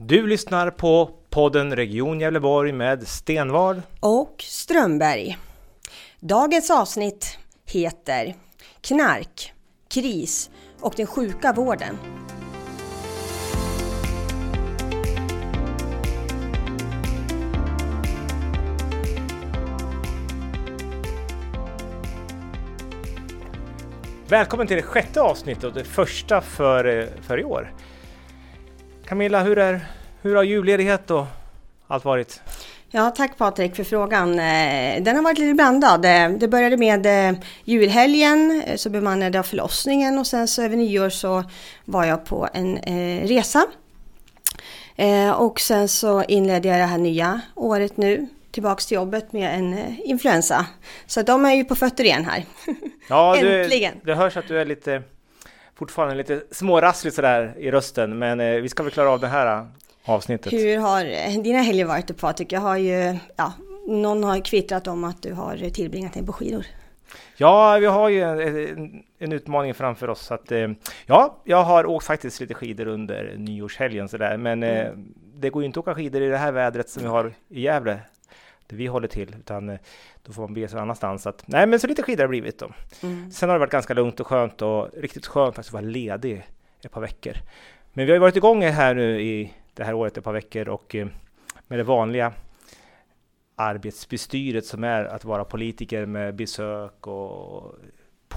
Du lyssnar på podden Region Gävleborg med Stenvard och Strömberg. Dagens avsnitt heter Knark, kris och den sjuka vården. Välkommen till det sjätte avsnittet och det första för, för i år. Camilla, hur, är, hur har julledighet och allt varit? Ja, tack Patrik för frågan. Eh, den har varit lite blandad. Eh, det började med eh, julhelgen, så bemannade jag förlossningen och sen så över nyår så var jag på en resa. Och sen så inledde jag det här nya året nu, tillbaks till jobbet med en influensa. Så de är ju på fötter igen här. Ja, Äntligen! Du, det hörs att du är lite fortfarande lite smårasslig sådär i rösten, men eh, vi ska väl klara av det här eh, avsnittet. Hur har dina helger varit Patrik? Jag har ju, ja, någon har kvittrat om att du har tillbringat dig på skidor. Ja, vi har ju en, en, utmaning framför oss. Att, eh, ja, jag har åkt faktiskt lite skidor under nyårshelgen sådär, men eh, mm. det går ju inte att åka skidor i det här vädret som vi har i Gävle där vi håller till, utan eh, då får man bege sig någon annanstans. Att, nej, men så lite skidor har det blivit då. Mm. Sen har det varit ganska lugnt och skönt och riktigt skönt faktiskt att vara ledig ett par veckor. Men vi har ju varit igång här nu i det här året ett par veckor och eh, med det vanliga arbetsbestyret som är att vara politiker med besök och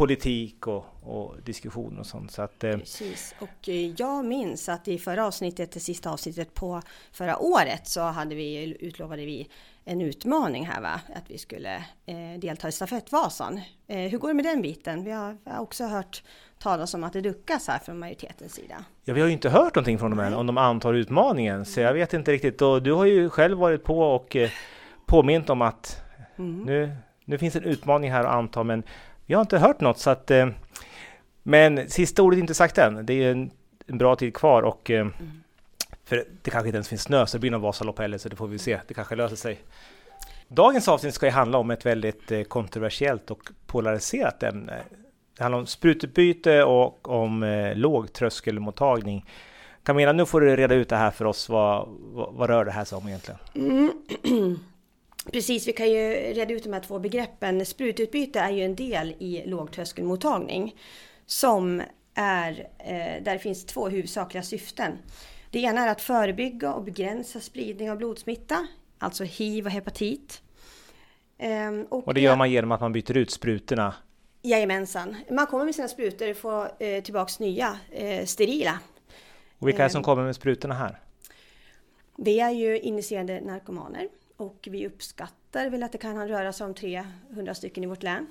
politik och, och diskussion och sånt. Så att, eh, Precis, och jag minns att i förra avsnittet, det sista avsnittet på förra året, så hade vi, utlovade vi en utmaning här va? Att vi skulle eh, delta i stafettvasan. Eh, hur går det med den biten? Vi har, vi har, också hört talas om att det duckas här från majoritetens sida. Ja, vi har ju inte hört någonting från dem än om de antar utmaningen, så jag vet inte riktigt. Och du har ju själv varit på och eh, påmint om att mm. nu, nu finns en utmaning här att anta, men vi har inte hört något så att eh, men sista ordet är inte sagt än. Det är en, en bra tid kvar och eh, mm. För det kanske inte ens finns snö så det blir någon Vasalopp heller så det får vi se. Det kanske löser sig. Dagens avsnitt ska ju handla om ett väldigt eh, kontroversiellt och polariserat ämne. Det handlar om sprututbyte och om eh, lågtröskelmottagning. Camilla, nu får du reda ut det här för oss. Vad, vad, vad rör det här sig om egentligen? Mm. Precis, vi kan ju reda ut de här två begreppen. Sprututbyte är ju en del i lågtröskelmottagning som är eh, där det finns två huvudsakliga syften. Det ena är att förebygga och begränsa spridning av blodsmitta, alltså hiv och hepatit. Ehm, och, och det gör man genom att man byter ut sprutorna? Jajamensan. Man kommer med sina sprutor och får eh, tillbaks nya, eh, sterila. Och vilka är det som ehm. kommer med sprutorna här? Det är ju initierade narkomaner och vi uppskattar väl att det kan röra sig om 300 stycken i vårt län.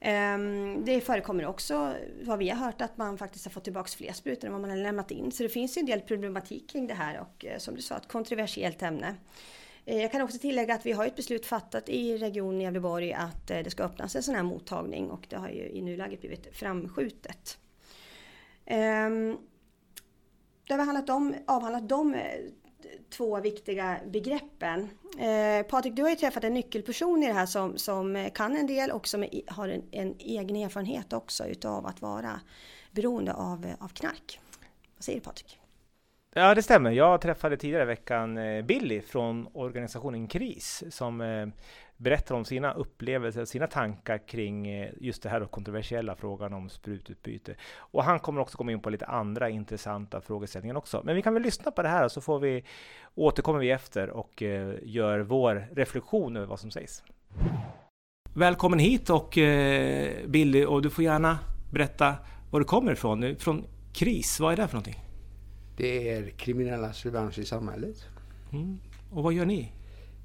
Ehm, det förekommer också, vad vi har hört, att man faktiskt har fått tillbaka fler sprutor än vad man har lämnat in. Så det finns ju en del problematik kring det här och eh, som du sa, ett kontroversiellt ämne. Eh, jag kan också tillägga att vi har ett beslut fattat i Region Gävleborg att eh, det ska öppnas en sån här mottagning och det har ju i nuläget blivit framskjutet. Ehm, det har vi om, avhandlat de två viktiga begreppen. Eh, Patrik, du har ju träffat en nyckelperson i det här som, som kan en del och som har en, en egen erfarenhet också utav att vara beroende av, eh, av knark. Vad säger du Patrik? Ja, det stämmer. Jag träffade tidigare i veckan eh, Billy från organisationen KRIS som eh, berättar om sina upplevelser, sina tankar kring eh, just det här kontroversiella frågan om sprututbyte. Och han kommer också komma in på lite andra intressanta frågeställningar också. Men vi kan väl lyssna på det här så får vi återkommer vi efter och gör vår reflektion över vad som sägs. Välkommen hit och Billy och du får gärna berätta var du kommer ifrån. Från KRIS, vad är det för någonting? Det är kriminellas revansch i samhället. Mm. Och vad gör ni?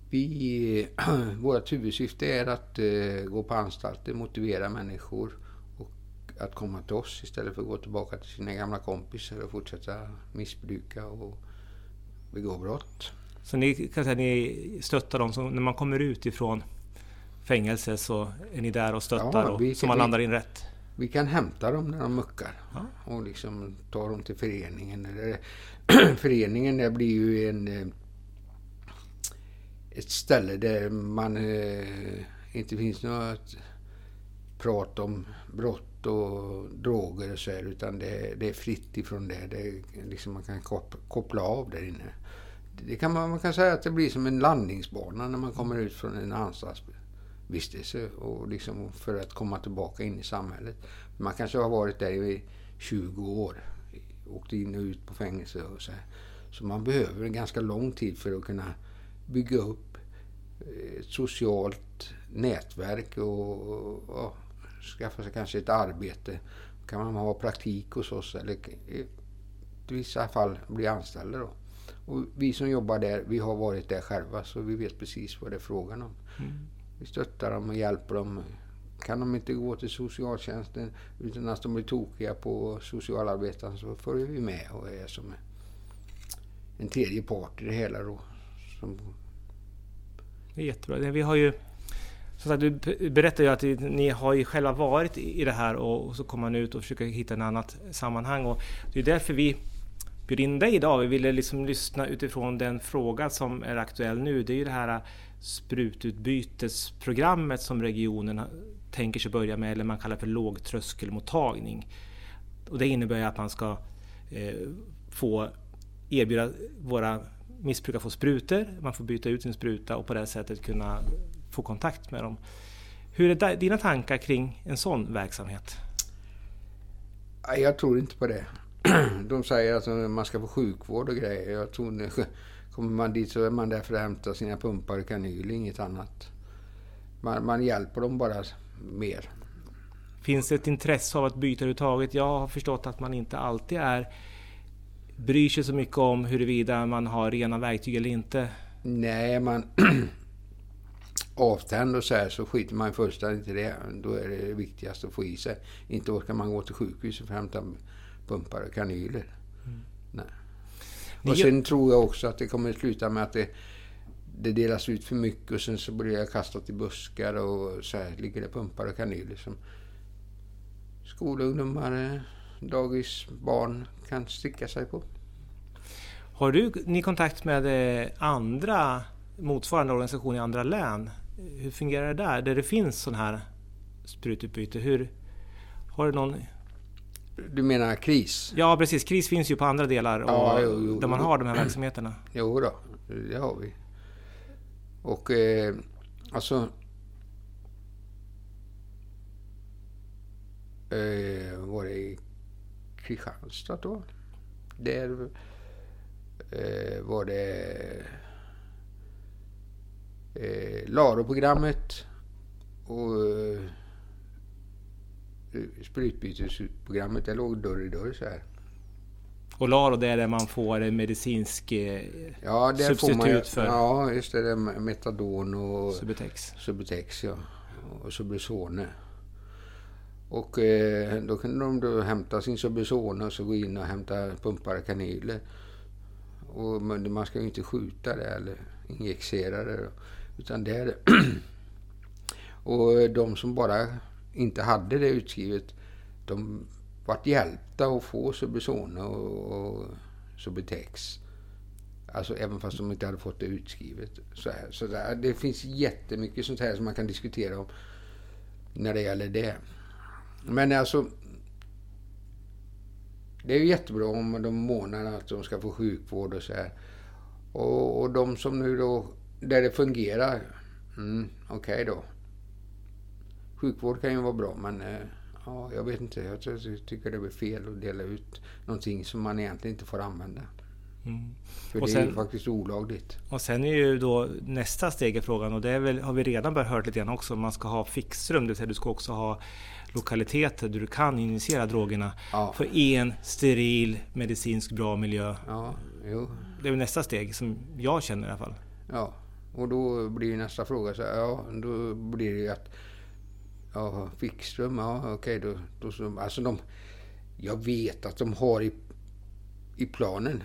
Vi, vårt huvudsyfte är att uh, gå på anstalter, motivera människor och att komma till oss istället för att gå tillbaka till sina gamla kompisar och fortsätta missbruka och begå brott. Så ni kan säga ni stöttar dem som när man kommer ut ifrån fängelse så är ni där och stöttar ja, och, så man landar in rätt? vi kan hämta dem när de muckar ja. och liksom ta dem till föreningen. föreningen det blir ju en eh, ett ställe där man eh, inte finns något prat om brott och droger och så här, utan det, det är fritt ifrån det. det liksom man kan koppla av där inne. Det kan man, man kan säga att det blir som en landningsbana när man kommer ut från en anstaltsvistelse och liksom för att komma tillbaka in i samhället. Man kanske har varit där i 20 år, åkt in och ut på fängelse och så här. Så man behöver en ganska lång tid för att kunna bygga upp ett socialt nätverk och, och skaffa sig kanske ett arbete. Kan man ha praktik hos oss eller i vissa fall bli anställda då. Och vi som jobbar där, vi har varit där själva så vi vet precis vad det är frågan om. Mm. Vi stöttar dem och hjälper dem. Kan de inte gå till socialtjänsten utan att de blir tokiga på socialarbetaren så följer vi med och är som en tredje part i det hela då. Som... Det är jättebra. Vi har ju som sagt, du berättar ju att ni har ju själva varit i det här och så kommer man ut och försöker hitta ett annat sammanhang. Och det är därför vi bjöd in dig idag. Vi ville liksom lyssna utifrån den fråga som är aktuell nu. Det är ju det här äh, sprututbytesprogrammet som regionen tänker sig börja med, eller man kallar för lågtröskelmottagning. Och det innebär att man ska eh, få erbjuda våra missbrukare få sprutor, man får byta ut sin spruta och på det sättet kunna få kontakt med dem. Hur är dina tankar kring en sån verksamhet? Jag tror inte på det. De säger att man ska få sjukvård och grejer. Jag tror nu, kommer man dit så är man där för att hämta sina pumpar och kanyler, inget annat. Man, man hjälper dem bara mer. Finns det ett intresse av att byta överhuvudtaget? Jag har förstått att man inte alltid är bryr sig så mycket om huruvida man har rena verktyg eller inte. Nej, man avtänd och så här så skiter man fullständigt i det. Då är det viktigast att få i sig. Inte orkar man gå till sjukhuset för att hämta pumpar och kanyler. Mm. Nej. Och sen tror jag också att det kommer att sluta med att det, det delas ut för mycket och sen så blir det kastat i buskar och så här ligger det pumpar och kanyler som skolungdomar, dagisbarn kan sticka sig på. Har du ni kontakt med eh, andra motsvarande organisationer i andra län? Hur fungerar det där? Där det finns sån här sprututbyte. Hur, har du någon... Du menar KRIS? Ja precis, KRIS finns ju på andra delar och ja, jo, jo, där man har de här verksamheterna. Jo då, det har vi. Och eh, alltså... Eh, var det Kristianstad då? Där eh, var det eh, LARO-programmet och eh, sprutbytesprogrammet. Det låg dörr i dörr så här. Och LARO det är där man får en medicinsk eh, ja, substitut man, för? Ja, just det. metadon och Subutex. Subutex ja. Och Subusone. Och eh, då kunde de då hämta sin Subusone och så gå in och hämta pumpade kanyler. Och, men man ska ju inte skjuta det eller injicera det. Utan det är Och de som bara inte hade det utskrivet, de vart hjälpta att få Subisona och, Subutex. Alltså även fast de inte hade fått det utskrivet. Så, här. så där, det finns jättemycket sånt här som man kan diskutera om när det gäller det. Men alltså, det är ju jättebra om de månar att de ska få sjukvård och så här. Och, och de som nu då där det fungerar. Mm, Okej okay då. Sjukvård kan ju vara bra men eh, ja, jag vet inte. Jag tycker det blir fel att dela ut någonting som man egentligen inte får använda. Mm. För och det sen, är ju faktiskt olagligt. Och sen är ju då nästa steg i frågan och det väl, har vi redan börjat höra lite grann också. Man ska ha fixrum, det vill säga du ska också ha lokaliteter där du kan injicera drogerna ja. för en steril, medicinsk bra miljö. Ja, jo. Det är väl nästa steg som jag känner i alla fall. Ja. Och då blir nästa fråga så här, ja, då blir det ju att ja, Wikström, ja okej då, då alltså de, jag vet att de har i, i planen,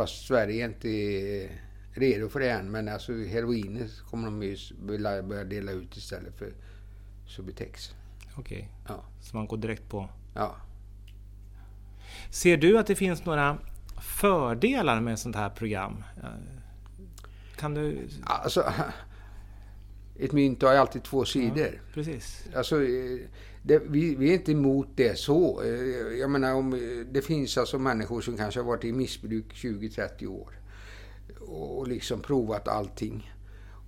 fast Sverige inte är redo för det än, men alltså heroinet kommer de ju börja dela ut istället för Subutex. Okej, okay. ja. så man går direkt på? Ja. Ser du att det finns några fördelar med sånt här program? Kan du... Alltså, ett mynt har ju alltid två sidor. Ja, precis. Alltså, eh, det, vi, vi, är inte emot det så. Eh, jag menar, om, det finns alltså människor som kanske har varit i missbruk 20-30 år och liksom provat allting.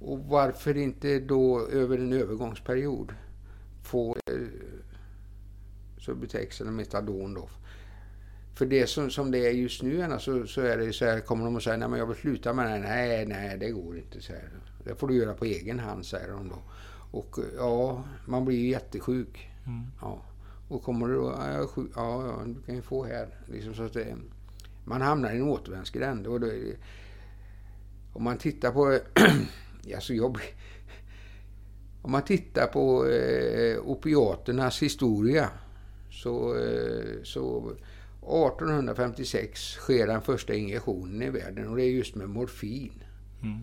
Och varför inte då över en övergångsperiod få eh, Subutex eller Metadon då. För det som, som det är just nu så, så är det så här, kommer de och säger nej men jag vill sluta med det. Nej, nej det går inte. Så här. Det får du göra på egen hand säger de då. Och ja, man blir ju jättesjuk. Mm. Ja. Och kommer du då, ja, ja, du kan ju få här. Liksom så att det, man hamnar i en återvändsgränd. Och då, om man tittar på, alltså jag om man tittar på eh, opiaternas historia så, eh, så 1856 sker den första injektionen i världen och det är just med morfin. Mm.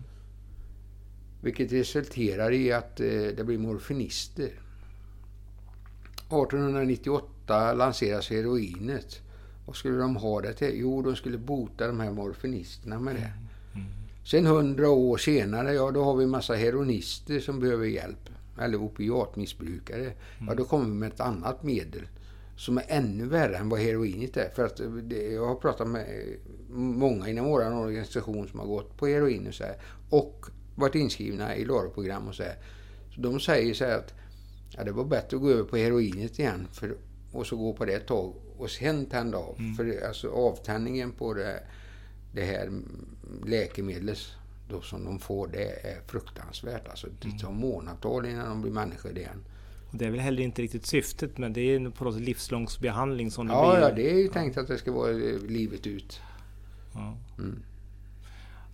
Vilket resulterar i att eh, det blir morfinister. 1898 lanseras heroinet. Vad skulle de ha det till? Jo, de skulle bota de här morfinisterna med det. Mm. Sen hundra år senare, ja då har vi massa heroinister som behöver hjälp. Eller opiatmissbrukare. Mm. Ja, då kommer vi med ett annat medel som är ännu värre än vad heroinet är. För att det, jag har pratat med många inom vår organisation som har gått på heroin och, så här, och varit inskrivna i LARO-program och så här. Så de säger så här att ja, det var bättre att gå över på heroinet igen för, och så gå på det ett tag och sen tända av. Mm. För alltså avtändningen på det, det här läkemedlet då som de får, det är fruktansvärt. Alltså, det mm. tar månadtal innan de blir människor igen. Och det är väl heller inte riktigt syftet, men det är på något sätt livslångs behandling som det ja, blir. Ja, det är ju tänkt att det ska vara livet ut. Ja, mm.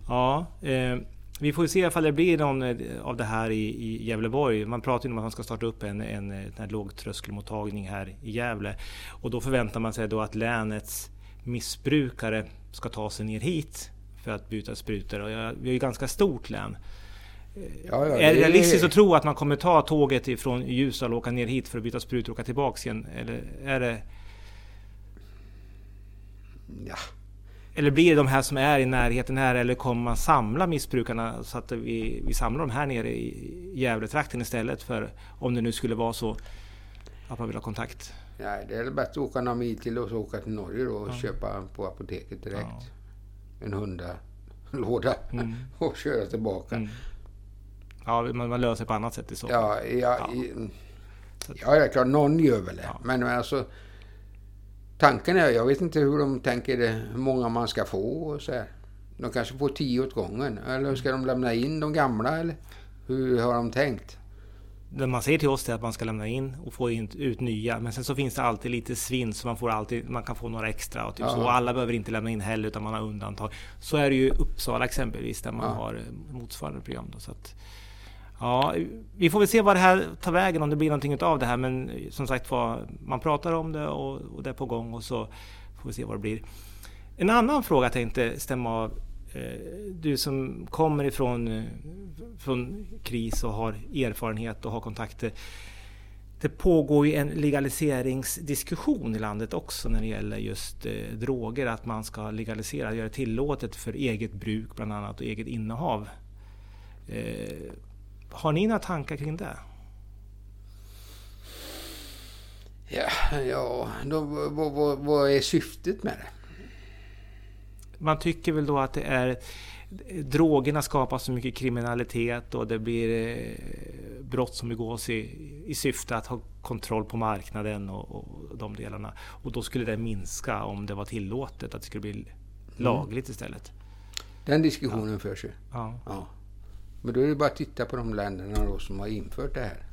ja eh, vi får se ifall det blir någon eh, av det här i, i Gävleborg. Man pratar ju om att man ska starta upp en, en, en lågtröskelmottagning här i Gävle. Och då förväntar man sig då att länets missbrukare ska ta sig ner hit för att byta sprutor. Och jag, vi har ju ganska stort län. Ja, ja, är det realistiskt att tro att man kommer ta tåget ifrån Ljusdal och åka ner hit för att byta sprutor och åka tillbaks igen? Eller är det... Ja. Eller blir det de här som är i närheten här eller kommer man samla missbrukarna så att vi, vi samlar dem här nere i Gävletrakten istället för om det nu skulle vara så att man vill ha kontakt? Ja, det är bättre att åka några mil till och så åka till Norge då och ja. köpa på apoteket direkt. Ja. En hundalåda mm. och köra tillbaka. Mm. Ja, man, man löser på annat sätt i så fall. Ja, ja, ja. ja det är klart, någon gör väl det. Ja. Men alltså, tanken är, jag vet inte hur de tänker, hur många man ska få och så här. De kanske får tio åt gången. Eller ska de lämna in de gamla eller? Hur har de tänkt? Det man säger till oss är att man ska lämna in och få ut nya. Men sen så finns det alltid lite svinn så man, får alltid, man kan få några extra. Och typ så. Alla behöver inte lämna in heller utan man har undantag. Så är det ju i Uppsala exempelvis där man ja. har motsvarande program. Då, så att, Ja, vi får väl se vad det här tar vägen, om det blir någonting av det här. Men som sagt var, man pratar om det och, och det är på gång och så får vi se vad det blir. En annan fråga jag tänkte stämma av. Eh, du som kommer ifrån från KRIS och har erfarenhet och har kontakter. Det pågår ju en legaliseringsdiskussion i landet också när det gäller just eh, droger. Att man ska legalisera, göra det tillåtet för eget bruk bland annat och eget innehav. Eh, har ni några tankar kring det? Ja, ja då, vad, vad, vad är syftet med det? Man tycker väl då att det är drogerna skapar så mycket kriminalitet och det blir eh, brott som begås i, i syfte att ha kontroll på marknaden och, och de delarna. Och då skulle det minska om det var tillåtet, att det skulle bli mm. lagligt istället. Den diskussionen ja. förs ju. Ja. ja. Men då är det bara att titta på de länderna då som har infört det här.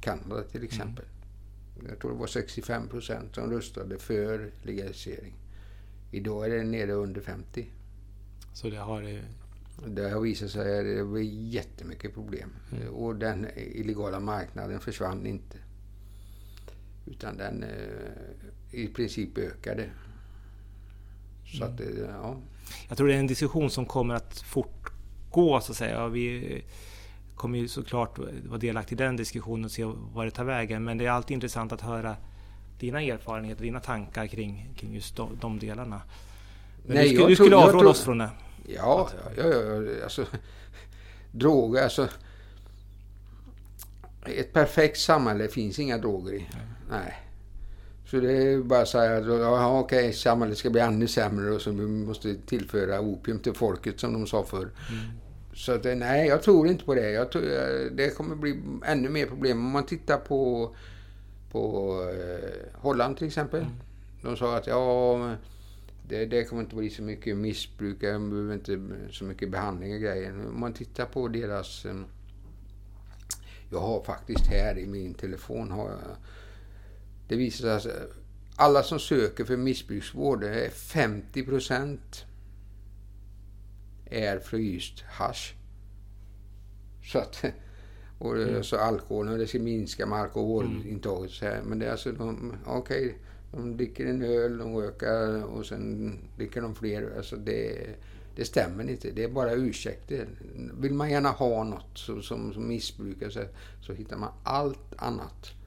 Kanada till exempel. Mm. Jag tror det var 65 procent som röstade för legalisering. Idag är det nere under 50. Så det har... Det har visat sig att det var jättemycket problem. Mm. Och den illegala marknaden försvann inte. Utan den eh, i princip ökade. Så mm. att, ja. Jag tror det är en diskussion som kommer att fort gå så att säga. Vi kommer ju såklart vara delaktiga i den diskussionen och se vad det tar vägen. Men det är alltid intressant att höra dina erfarenheter, dina tankar kring, kring just de, de delarna. Men Nej, du, skulle, du skulle avråda oss från det? Ja, ja, ja, ja alltså, droger, alltså. ett perfekt samhälle finns inga droger i. Nej. Så det är bara säga att ja, okej, samhället ska bli ännu sämre och så vi måste tillföra opium till folket som de sa förr. Mm. Så att, nej, jag tror inte på det. Jag tror, eh, det kommer bli ännu mer problem. Om man tittar på, på eh, Holland till exempel. Mm. De sa att ja, det, det kommer inte bli så mycket missbruk, de behöver inte så mycket behandling och grejer. Om man tittar på deras... Eh, jag har faktiskt här i min telefon, har jag, det visar sig att alla som söker för missbruksvård, är 50 procent är fryst hash. Så att, och mm. så alkoholen, det ska minska med alkoholintaget. Mm. Men det är alltså, de, okej, okay, de dricker en öl, de röker och sen dricker de fler. Alltså det, det stämmer inte. Det är bara ursäkter. Vill man gärna ha något så, som, som missbrukare så, så hittar man allt annat.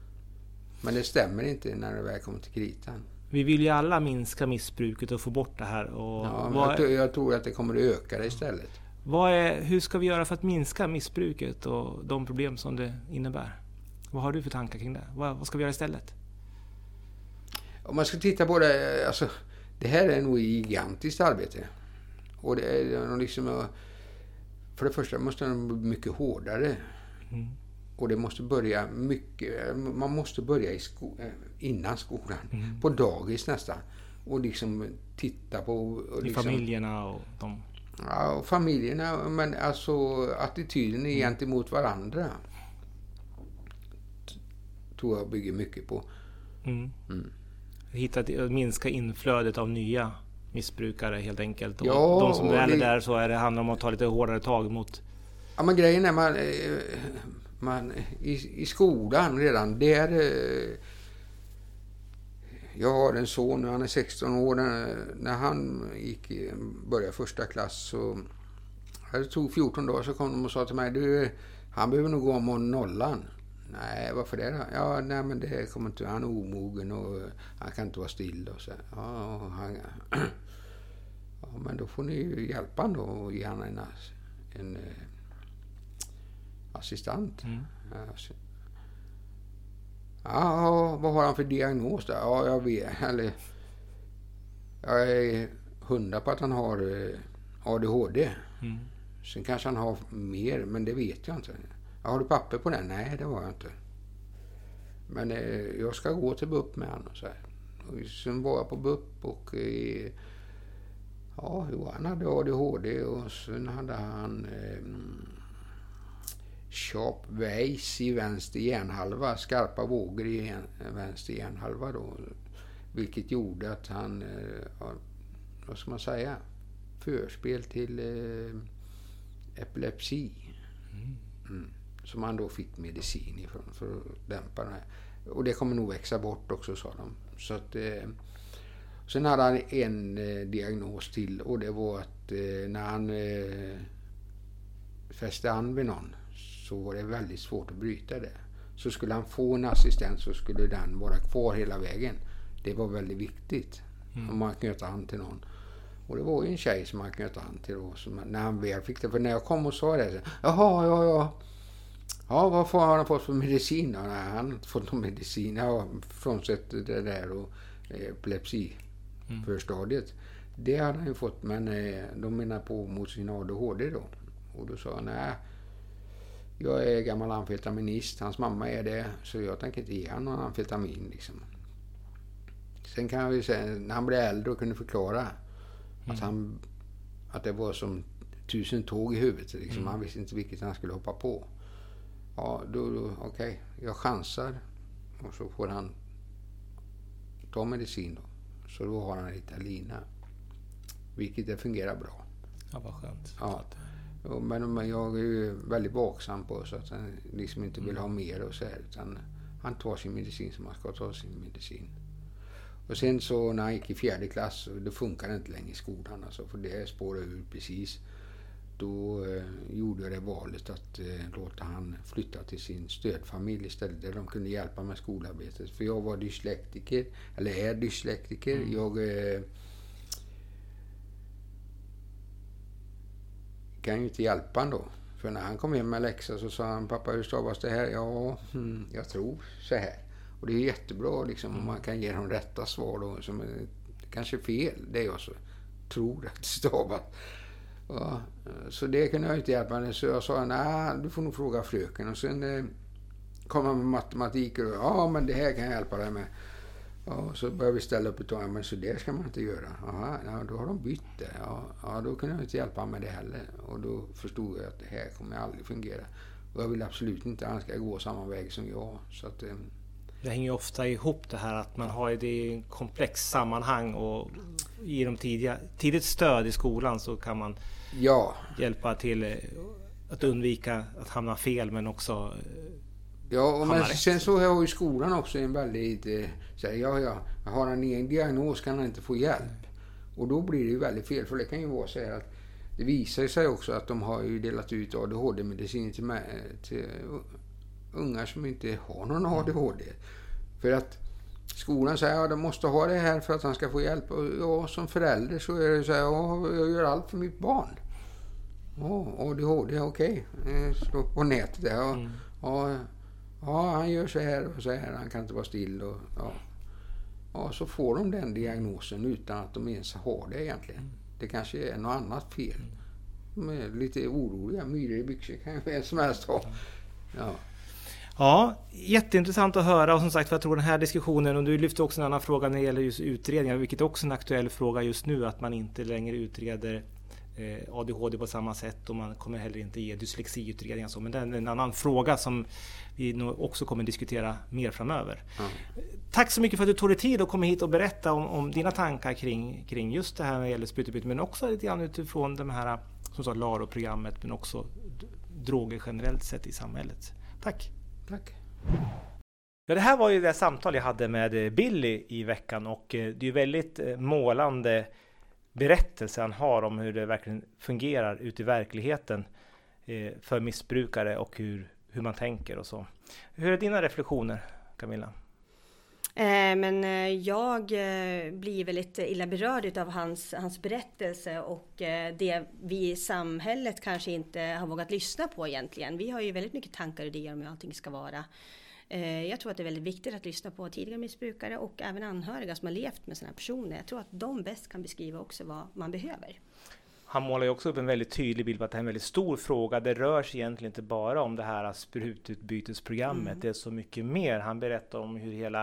Men det stämmer inte när det väl kommer till kritan. Vi vill ju alla minska missbruket och få bort det här. Och ja, jag, jag, tror att det kommer att öka det istället. Vad är, hur ska vi göra för att minska missbruket och de problem som det innebär? Vad har du för tankar kring det? Vad, vad ska vi göra istället? Om man ska titta på det, alltså, det här är nog ett gigantiskt arbete. Och det är liksom, för det första måste den bli mycket hårdare. Mm. Och det måste börja mycket, man måste börja i sko, eh, innan skolan. Mm. På dagis nästan. Och liksom titta på... Och I liksom, familjerna och de... Ja, och familjerna, men alltså attityden mm. gentemot varandra. Tror jag bygger mycket på. Mm. Mm. Hitta, minska inflödet av nya missbrukare helt enkelt. Och ja, de som väl är där så är det, handlar om att ta lite hårdare tag mot... Ja men grejen är man, eh, man i, i skolan redan, där... Eh, jag har en son nu, han är 16 år. När, han gick, började första klass så... Det tog 14 dagar så kom de och sa till mig, du, han behöver nog gå om nollan. Nej, varför det då? Ja, nej men det kommer inte, han är omogen och eh, han kan inte vara still och så. Ja, han, ja men då får ni ju hjälpa honom då och ge honom en, en, en assistent. Mm. Ja, vad har han för diagnos då? Ja, jag vet. Eller, jag är hundra på att han har eh, ADHD. Mm. Sen kanske han har mer, men det vet jag inte. Har du papper på det? Nej, det har jag inte. Men eh, jag ska gå till BUP med honom. Så här. Och sen var jag på BUP och eh, ja, han hade ADHD och sen hade han eh, Sharp Weiss i vänster hjärnhalva, skarpa vågor i vänster hjärnhalva då. Vilket gjorde att han, eh, vad ska man säga, förspel till eh, epilepsi. Mm. Mm. Som han då fick medicin ifrån för att dämpa det här. Och det kommer nog växa bort också sa de. Så att, eh, sen hade han en eh, diagnos till och det var att eh, när han eh, fäste an vid någon så var det väldigt svårt att bryta det. Så skulle han få en assistent så skulle den vara kvar hela vägen. Det var väldigt viktigt. Mm. Om man knöt an till någon. Och det var ju en tjej som man knöt an till då. Som, när han väl fick det. För när jag kom och sa det. Så, Jaha, ja, ja. Ja, vad får han fått för medicin då? Nej, han har inte fått någon medicin. Ja, frånsett det där och epilepsiförstadiet. Mm. Det hade han ju fått, men eh, de menar på mot sin ADHD då. Och då sa han, nej, jag är gammal amfetaminist, hans mamma är det, så jag tänker inte ge honom någon amfetamin. Liksom. Sen kan vi säga, när han blev äldre och kunde förklara mm. att, han, att det var som tusen tåg i huvudet. Liksom. Mm. Han visste inte vilket han skulle hoppa på. Ja, då, då okej, okay. jag chansar. Och så får han ta medicin då. Så då har han Ritalina. Vilket det fungerar bra. Ja, vad skönt. Ja. Men jag är ju väldigt vaksam på så att han liksom inte vill mm. ha mer och så här. Utan han tar sin medicin som han ska ta sin medicin. Och sen så när han gick i fjärde klass, då funkar det inte längre i skolan alltså, för det spårade ur precis. Då eh, gjorde jag det valet att eh, låta han flytta till sin stödfamilj istället, där de kunde hjälpa med skolarbetet. För jag var dyslektiker, eller är dyslektiker. Mm. Jag eh, kan ju inte hjälpa honom då. För när han kom hem med läxa så sa han, pappa hur stavas det här? Ja, hmm, jag tror så här. Och det är jättebra liksom om man kan ge dem rätta svar då, som är kanske fel, det jag så tror att det stavas. Ja, så det kunde jag inte hjälpa henne. Så jag sa, nej, du får nog fråga fröken. Och sen eh, kom han med matematik och ja, men det här kan jag hjälpa dig med. Ja, så började vi ställa upp ett tag. Men så det ska man inte göra. Aha, ja, då har de bytt det. Ja, ja, då kunde jag inte hjälpa med det heller. Och då förstod jag att det här kommer aldrig fungera. Och jag vill absolut inte att han ska gå samma väg som jag. Så att, eh, det hänger ju ofta ihop det här att man har det i en komplex sammanhang och de tidiga, tidigt stöd i skolan så kan man ja. hjälpa till eh, att undvika att hamna fel men också eh, Ja, och men sen så har ju skolan också en väldigt... Eh, så här, ja, ja, har han ingen diagnos kan han inte få hjälp. Och då blir det ju väldigt fel, för det kan ju vara så här att det visar sig också att de har ju delat ut ADHD-medicin till, till ungar som inte har någon ADHD. För att skolan säger att ja, de måste ha det här för att han ska få hjälp. Och ja, som förälder så är det så här, ja, jag gör allt för mitt barn. Ja, ADHD, okej. Okay. Slå på nätet där. Ja, mm. ja, ja, han gör så här och så här, han kan inte vara still. Och, ja. ja, så får de den diagnosen utan att de ens har det egentligen. Mm. Det kanske är något annat fel. De är lite oroliga. Myror i byxor kan vem som helst ha. Ja. Ja, jätteintressant att höra och som sagt jag tror den här diskussionen och du lyfte också en annan fråga när det gäller just utredningar, vilket är också en aktuell fråga just nu att man inte längre utreder ADHD på samma sätt och man kommer heller inte ge dyslexiutredningar så. Men det är en annan fråga som vi nog också kommer diskutera mer framöver. Mm. Tack så mycket för att du tog dig tid att komma hit och berätta om, om dina tankar kring, kring just det här när det gäller sprututbyte men också lite grann utifrån de här som sagt LARO-programmet men också droger generellt sett i samhället. Tack! Tack. Ja, det här var ju det samtal jag hade med Billy i veckan och eh, det är väldigt eh, målande berättelse han har om hur det verkligen fungerar ute i verkligheten eh, för missbrukare och hur, hur man tänker och så. Hur är dina reflektioner Camilla? Eh, men eh, jag eh, blir väldigt illa berörd av hans, hans berättelse och eh, det vi i samhället kanske inte har vågat lyssna på egentligen. Vi har ju väldigt mycket tankar och idéer om hur allting ska vara. Jag tror att det är väldigt viktigt att lyssna på tidigare missbrukare och även anhöriga som har levt med sådana personer. Jag tror att de bäst kan beskriva också vad man behöver. Han målar ju också upp en väldigt tydlig bild på att det är en väldigt stor fråga. Det rör sig egentligen inte bara om det här sprututbytesprogrammet. Mm. Det är så mycket mer. Han berättar om hur hela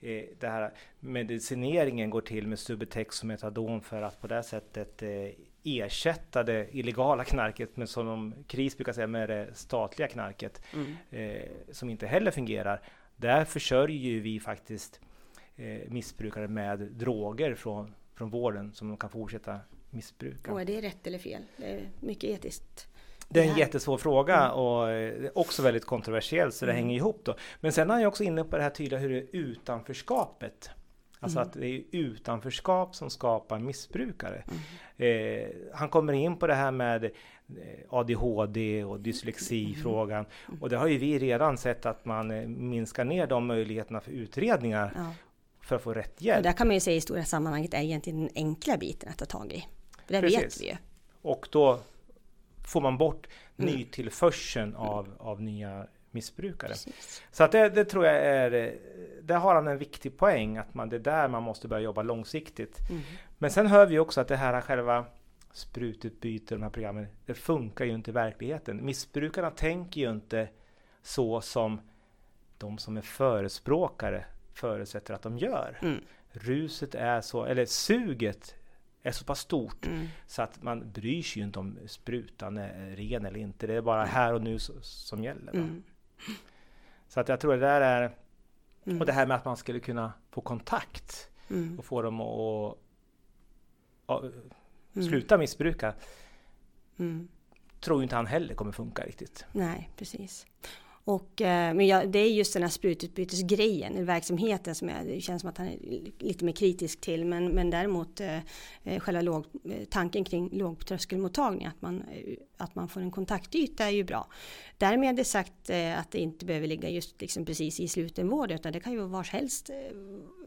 eh, det här medicineringen går till med Subutex och Metadon för att på det sättet eh, ersätta det illegala knarket med som de, KRIS brukar säga med det statliga knarket mm. eh, som inte heller fungerar. Där försörjer vi faktiskt eh, missbrukare med droger från, från vården som de kan fortsätta missbruka. Och är det rätt eller fel? Det är mycket etiskt. Det är en jättesvår fråga mm. och eh, också väldigt kontroversiell så det mm. hänger ihop då. Men sen är jag också inne på det här tydliga hur det är utanförskapet. Alltså mm. att det är utanförskap som skapar missbrukare. Mm. Eh, han kommer in på det här med eh, ADHD och dyslexi-frågan. Mm. Och det har ju vi redan sett att man eh, minskar ner de möjligheterna för utredningar ja. för att få rätt hjälp. Och där kan man ju säga i stora sammanhanget är egentligen den enkla biten att ta tag i. För det Precis. vet vi ju. Och då får man bort mm. nytillförseln av, av nya missbrukare. Precis. Så att det, det, tror jag är, där har han en viktig poäng, att man, det är där man måste börja jobba långsiktigt. Mm. Men sen hör vi också att det här själva sprututbyte, de här programmen, det funkar ju inte i verkligheten. Missbrukarna tänker ju inte så som de som är förespråkare förutsätter att de gör. Mm. Ruset är så, eller suget är så pass stort mm. så att man bryr sig ju inte om sprutan är ren eller inte. Det är bara här och nu som gäller. Mm. Så att jag tror det där är mm. och det här med att man skulle kunna få kontakt mm. och få dem att, att mm. sluta missbruka. Mm. Tror inte han heller kommer funka riktigt. Nej, precis. Och, eh, men ja, det är just den här sprututbytesgrejen, verksamheten som jag, det känns som att han är lite mer kritisk till. Men, men däremot eh, eh själva låg, eh, tanken kring lågtröskelmottagning, att man, att man får en kontaktyta är ju bra. Därmed är det sagt eh, att det inte behöver ligga just liksom precis i slutenvård utan det kan ju vara var helst,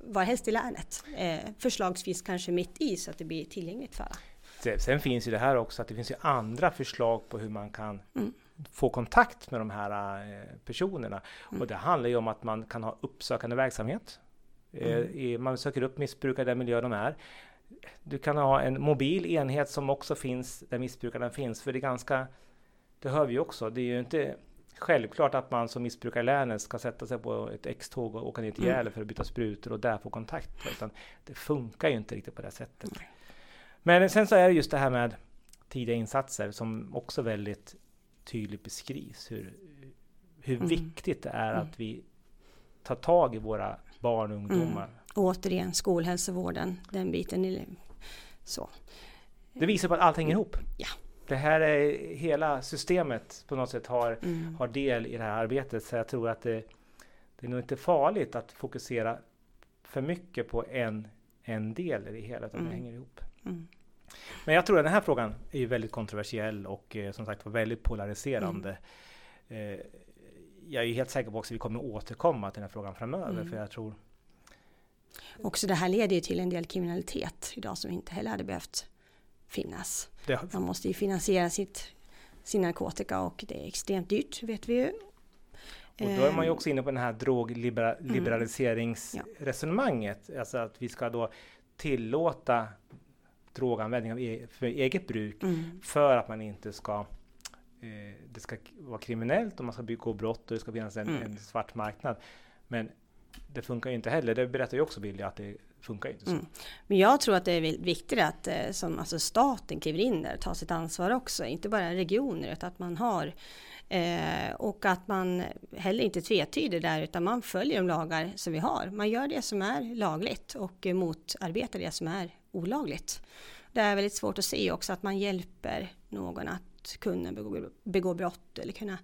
var helst i länet. Förslagsvis kanske mitt i så att det blir tillgängligt för alla. Sen finns ju det här också att det finns ju andra förslag på hur man kan mm. Få kontakt med de här eh, personerna. Mm. Och det handlar ju om att man kan ha uppsökande verksamhet. Eh, mm. Man söker upp missbrukare i den miljö de är. Du kan ha en mobil enhet som också finns där missbrukarna finns. För det är ganska, det hör vi också, det är ju inte självklart att man som missbrukare i länet ska sätta sig på ett X-tåg och åka ner till mm. Gävle för att byta sprutor och där få kontakt. Utan det funkar ju inte riktigt på det sättet. Men sen så är det just det här med tidiga insatser som också väldigt tydligt beskrivs. Hur, hur mm. viktigt det är mm. att vi tar tag i våra barn och ungdomar. Mm. återigen skolhälsovården, den biten. Så. Det visar på att allt hänger ihop. Ja. Det här är hela systemet på något sätt har, mm. har del i det här arbetet. Så jag tror att det, det är nog inte farligt att fokusera för mycket på en, en del i det hela, utan mm. det hänger ihop. Mm. Men jag tror att den här frågan är ju väldigt kontroversiell och eh, som sagt var väldigt polariserande. Mm. Eh, jag är helt säker på också att vi kommer återkomma till den här frågan framöver, mm. för jag tror Också det här leder ju till en del kriminalitet idag som inte heller hade behövt finnas. Det... Man måste ju finansiera sitt, sin narkotika och det är extremt dyrt, vet vi ju. Och då är man ju också inne på den här drogliberaliseringsresonemanget. Mm. Alltså att vi ska då tillåta droganvändning e för eget bruk mm. för att man inte ska eh, det ska vara kriminellt och man ska begå brott och det ska finnas en, mm. en svart marknad. Men det funkar ju inte heller. Det berättar ju också Billy att det funkar inte så. Mm. Men jag tror att det är viktigt att eh, som, alltså staten kliver in där och tar sitt ansvar också. Inte bara regioner utan att man har eh, och att man heller inte tvetyder där utan man följer de lagar som vi har. Man gör det som är lagligt och motarbetar det som är olagligt. Det är väldigt svårt att se också att man hjälper någon att kunna begå, begå brott eller kunna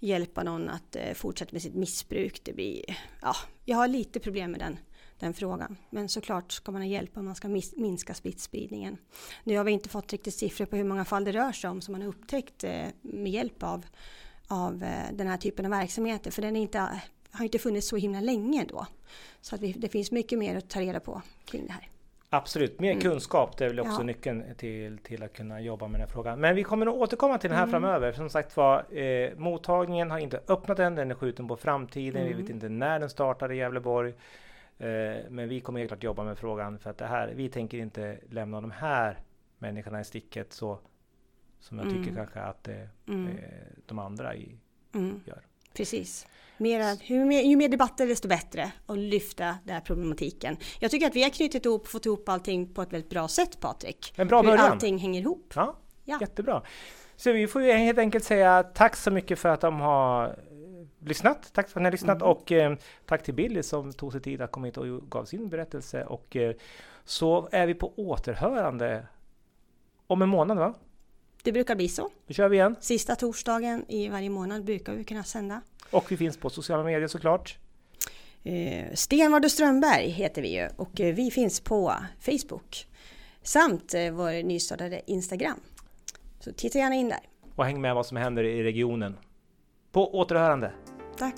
hjälpa någon att eh, fortsätta med sitt missbruk. Det blir, ja, jag har lite problem med den, den frågan. Men såklart ska man ha hjälp om man ska minska smittspridningen. Nu har vi inte fått riktigt siffror på hur många fall det rör sig om som man har upptäckt eh, med hjälp av, av eh, den här typen av verksamheter. För den är inte, har inte funnits så himla länge då. Så att vi, det finns mycket mer att ta reda på kring det här. Absolut, mer mm. kunskap det är väl också ja. nyckeln till, till att kunna jobba med den här frågan. Men vi kommer att återkomma till den här mm. framöver. Som sagt var, eh, mottagningen har inte öppnat än, den är skjuten på framtiden. Mm. Vi vet inte när den startar i Gävleborg. Eh, men vi kommer helt klart jobba med frågan för att det här, vi tänker inte lämna de här människorna i sticket så som jag tycker mm. kanske att eh, mm. eh, de andra i, gör. Precis. Mera, ju, mer, ju mer debatter desto bättre och lyfta den här problematiken. Jag tycker att vi har knutit ihop och fått ihop allting på ett väldigt bra sätt Patrik. En bra början. Hur allting hänger ihop. Ja, ja, jättebra. Så vi får ju helt enkelt säga tack så mycket för att de har eh, lyssnat. Tack för att ni har lyssnat mm. och eh, tack till Billy som tog sig tid att komma hit och gav sin berättelse. Och eh, så är vi på återhörande om en månad va? Det brukar bli så. Då kör vi igen. Sista torsdagen i varje månad brukar vi kunna sända. Och vi finns på sociala medier såklart. Eh, Stenvard och Strömberg heter vi ju och eh, vi finns på Facebook. Samt eh, vår nystartade Instagram. Så titta gärna in där. Och häng med vad som händer i regionen. På återhörande. Tack.